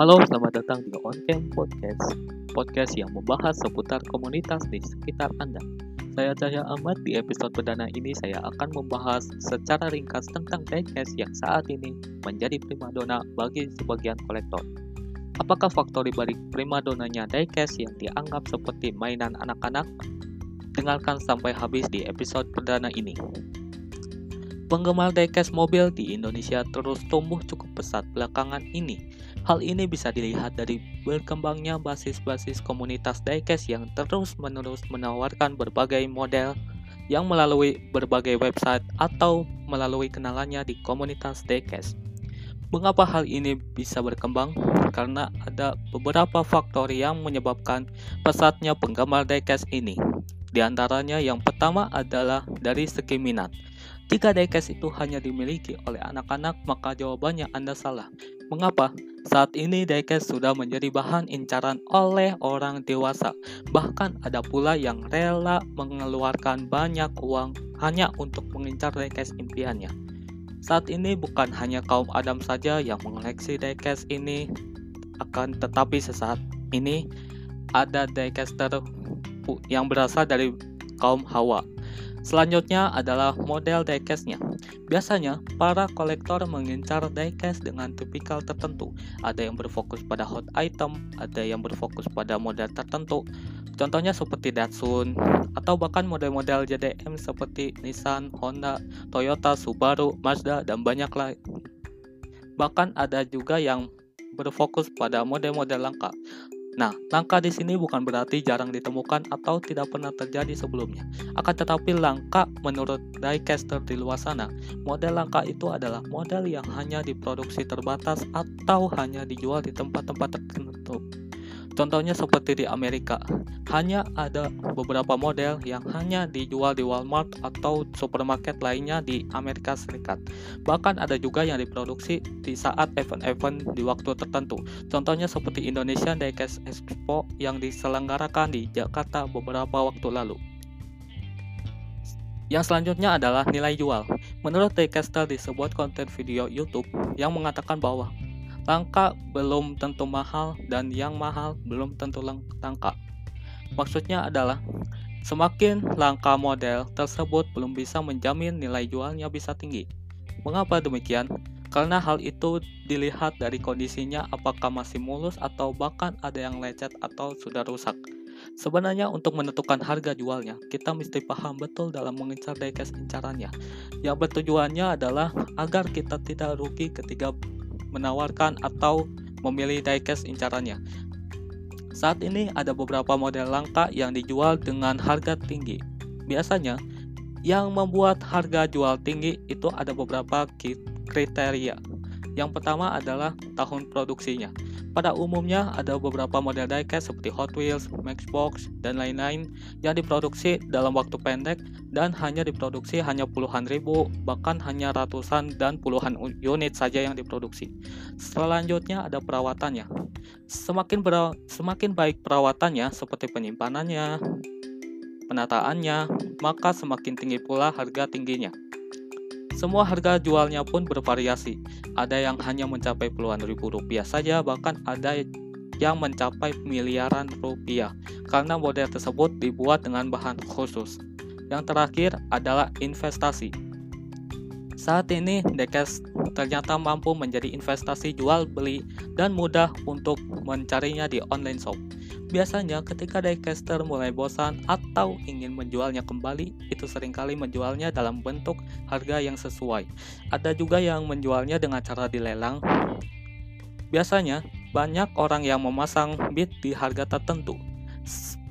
Halo, selamat datang di On Cam Podcast, podcast yang membahas seputar komunitas di sekitar Anda. Saya Cahya Ahmad, di episode perdana ini saya akan membahas secara ringkas tentang diecast yang saat ini menjadi primadona bagi sebagian kolektor. Apakah faktor dibalik primadonanya diecast yang dianggap seperti mainan anak-anak? Dengarkan sampai habis di episode perdana ini. Penggemar diecast mobil di Indonesia terus tumbuh cukup pesat belakangan ini. Hal ini bisa dilihat dari berkembangnya basis-basis komunitas diecast yang terus-menerus menawarkan berbagai model yang melalui berbagai website atau melalui kenalannya di komunitas diecast. Mengapa hal ini bisa berkembang? Karena ada beberapa faktor yang menyebabkan pesatnya penggemar diecast ini. Di antaranya yang pertama adalah dari segi minat. Jika diecast itu hanya dimiliki oleh anak-anak, maka jawabannya Anda salah. Mengapa? Saat ini diecast sudah menjadi bahan incaran oleh orang dewasa. Bahkan ada pula yang rela mengeluarkan banyak uang hanya untuk mengincar diecast impiannya. Saat ini bukan hanya kaum Adam saja yang mengoleksi diecast ini, akan tetapi sesaat ini ada diecaster yang berasal dari kaum Hawa. Selanjutnya adalah model diecastnya. Biasanya, para kolektor mengincar diecast dengan tipikal tertentu. Ada yang berfokus pada hot item, ada yang berfokus pada model tertentu. Contohnya seperti Datsun, atau bahkan model-model JDM seperti Nissan, Honda, Toyota, Subaru, Mazda, dan banyak lain. Bahkan ada juga yang berfokus pada model-model langka. Nah, langka di sini bukan berarti jarang ditemukan atau tidak pernah terjadi sebelumnya. Akan tetapi langka menurut diecaster di luar sana, model langka itu adalah model yang hanya diproduksi terbatas atau hanya dijual di tempat-tempat tertentu. Contohnya seperti di Amerika, hanya ada beberapa model yang hanya dijual di Walmart atau supermarket lainnya di Amerika Serikat. Bahkan ada juga yang diproduksi di saat event-event di waktu tertentu. Contohnya seperti Indonesian Diecast Expo yang diselenggarakan di Jakarta beberapa waktu lalu. Yang selanjutnya adalah nilai jual. Menurut Diecaster di sebuah konten video YouTube yang mengatakan bahwa Langka belum tentu mahal dan yang mahal belum tentu langka. Maksudnya adalah semakin langka model tersebut belum bisa menjamin nilai jualnya bisa tinggi. Mengapa demikian? Karena hal itu dilihat dari kondisinya apakah masih mulus atau bahkan ada yang lecet atau sudah rusak. Sebenarnya untuk menentukan harga jualnya, kita mesti paham betul dalam mengincar diecast incarannya. Yang bertujuannya adalah agar kita tidak rugi ketika menawarkan atau memilih diecast incarannya. Saat ini ada beberapa model langka yang dijual dengan harga tinggi. Biasanya, yang membuat harga jual tinggi itu ada beberapa kriteria. Yang pertama adalah tahun produksinya. Pada umumnya ada beberapa model diecast seperti Hot Wheels, Matchbox, dan lain-lain yang diproduksi dalam waktu pendek dan hanya diproduksi hanya puluhan ribu, bahkan hanya ratusan dan puluhan unit saja yang diproduksi. Selanjutnya ada perawatannya. Semakin ber semakin baik perawatannya seperti penyimpanannya, penataannya, maka semakin tinggi pula harga tingginya. Semua harga jualnya pun bervariasi. Ada yang hanya mencapai puluhan ribu rupiah saja, bahkan ada yang mencapai miliaran rupiah karena model tersebut dibuat dengan bahan khusus. Yang terakhir adalah investasi. Saat ini, Dekes ternyata mampu menjadi investasi jual beli dan mudah untuk mencarinya di online shop. Biasanya ketika diecaster mulai bosan atau ingin menjualnya kembali, itu sering kali menjualnya dalam bentuk harga yang sesuai. Ada juga yang menjualnya dengan cara dilelang. Biasanya, banyak orang yang memasang bid di harga tertentu.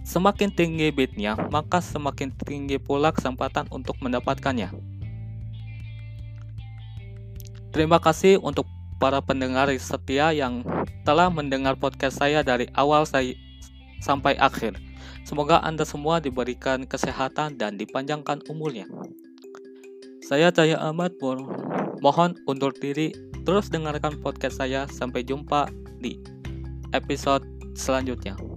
Semakin tinggi bidnya, maka semakin tinggi pula kesempatan untuk mendapatkannya. Terima kasih untuk para pendengar setia yang telah mendengar podcast saya dari awal saya sampai akhir. Semoga Anda semua diberikan kesehatan dan dipanjangkan umurnya. Saya Cahaya Ahmad mohon undur diri terus dengarkan podcast saya sampai jumpa di episode selanjutnya.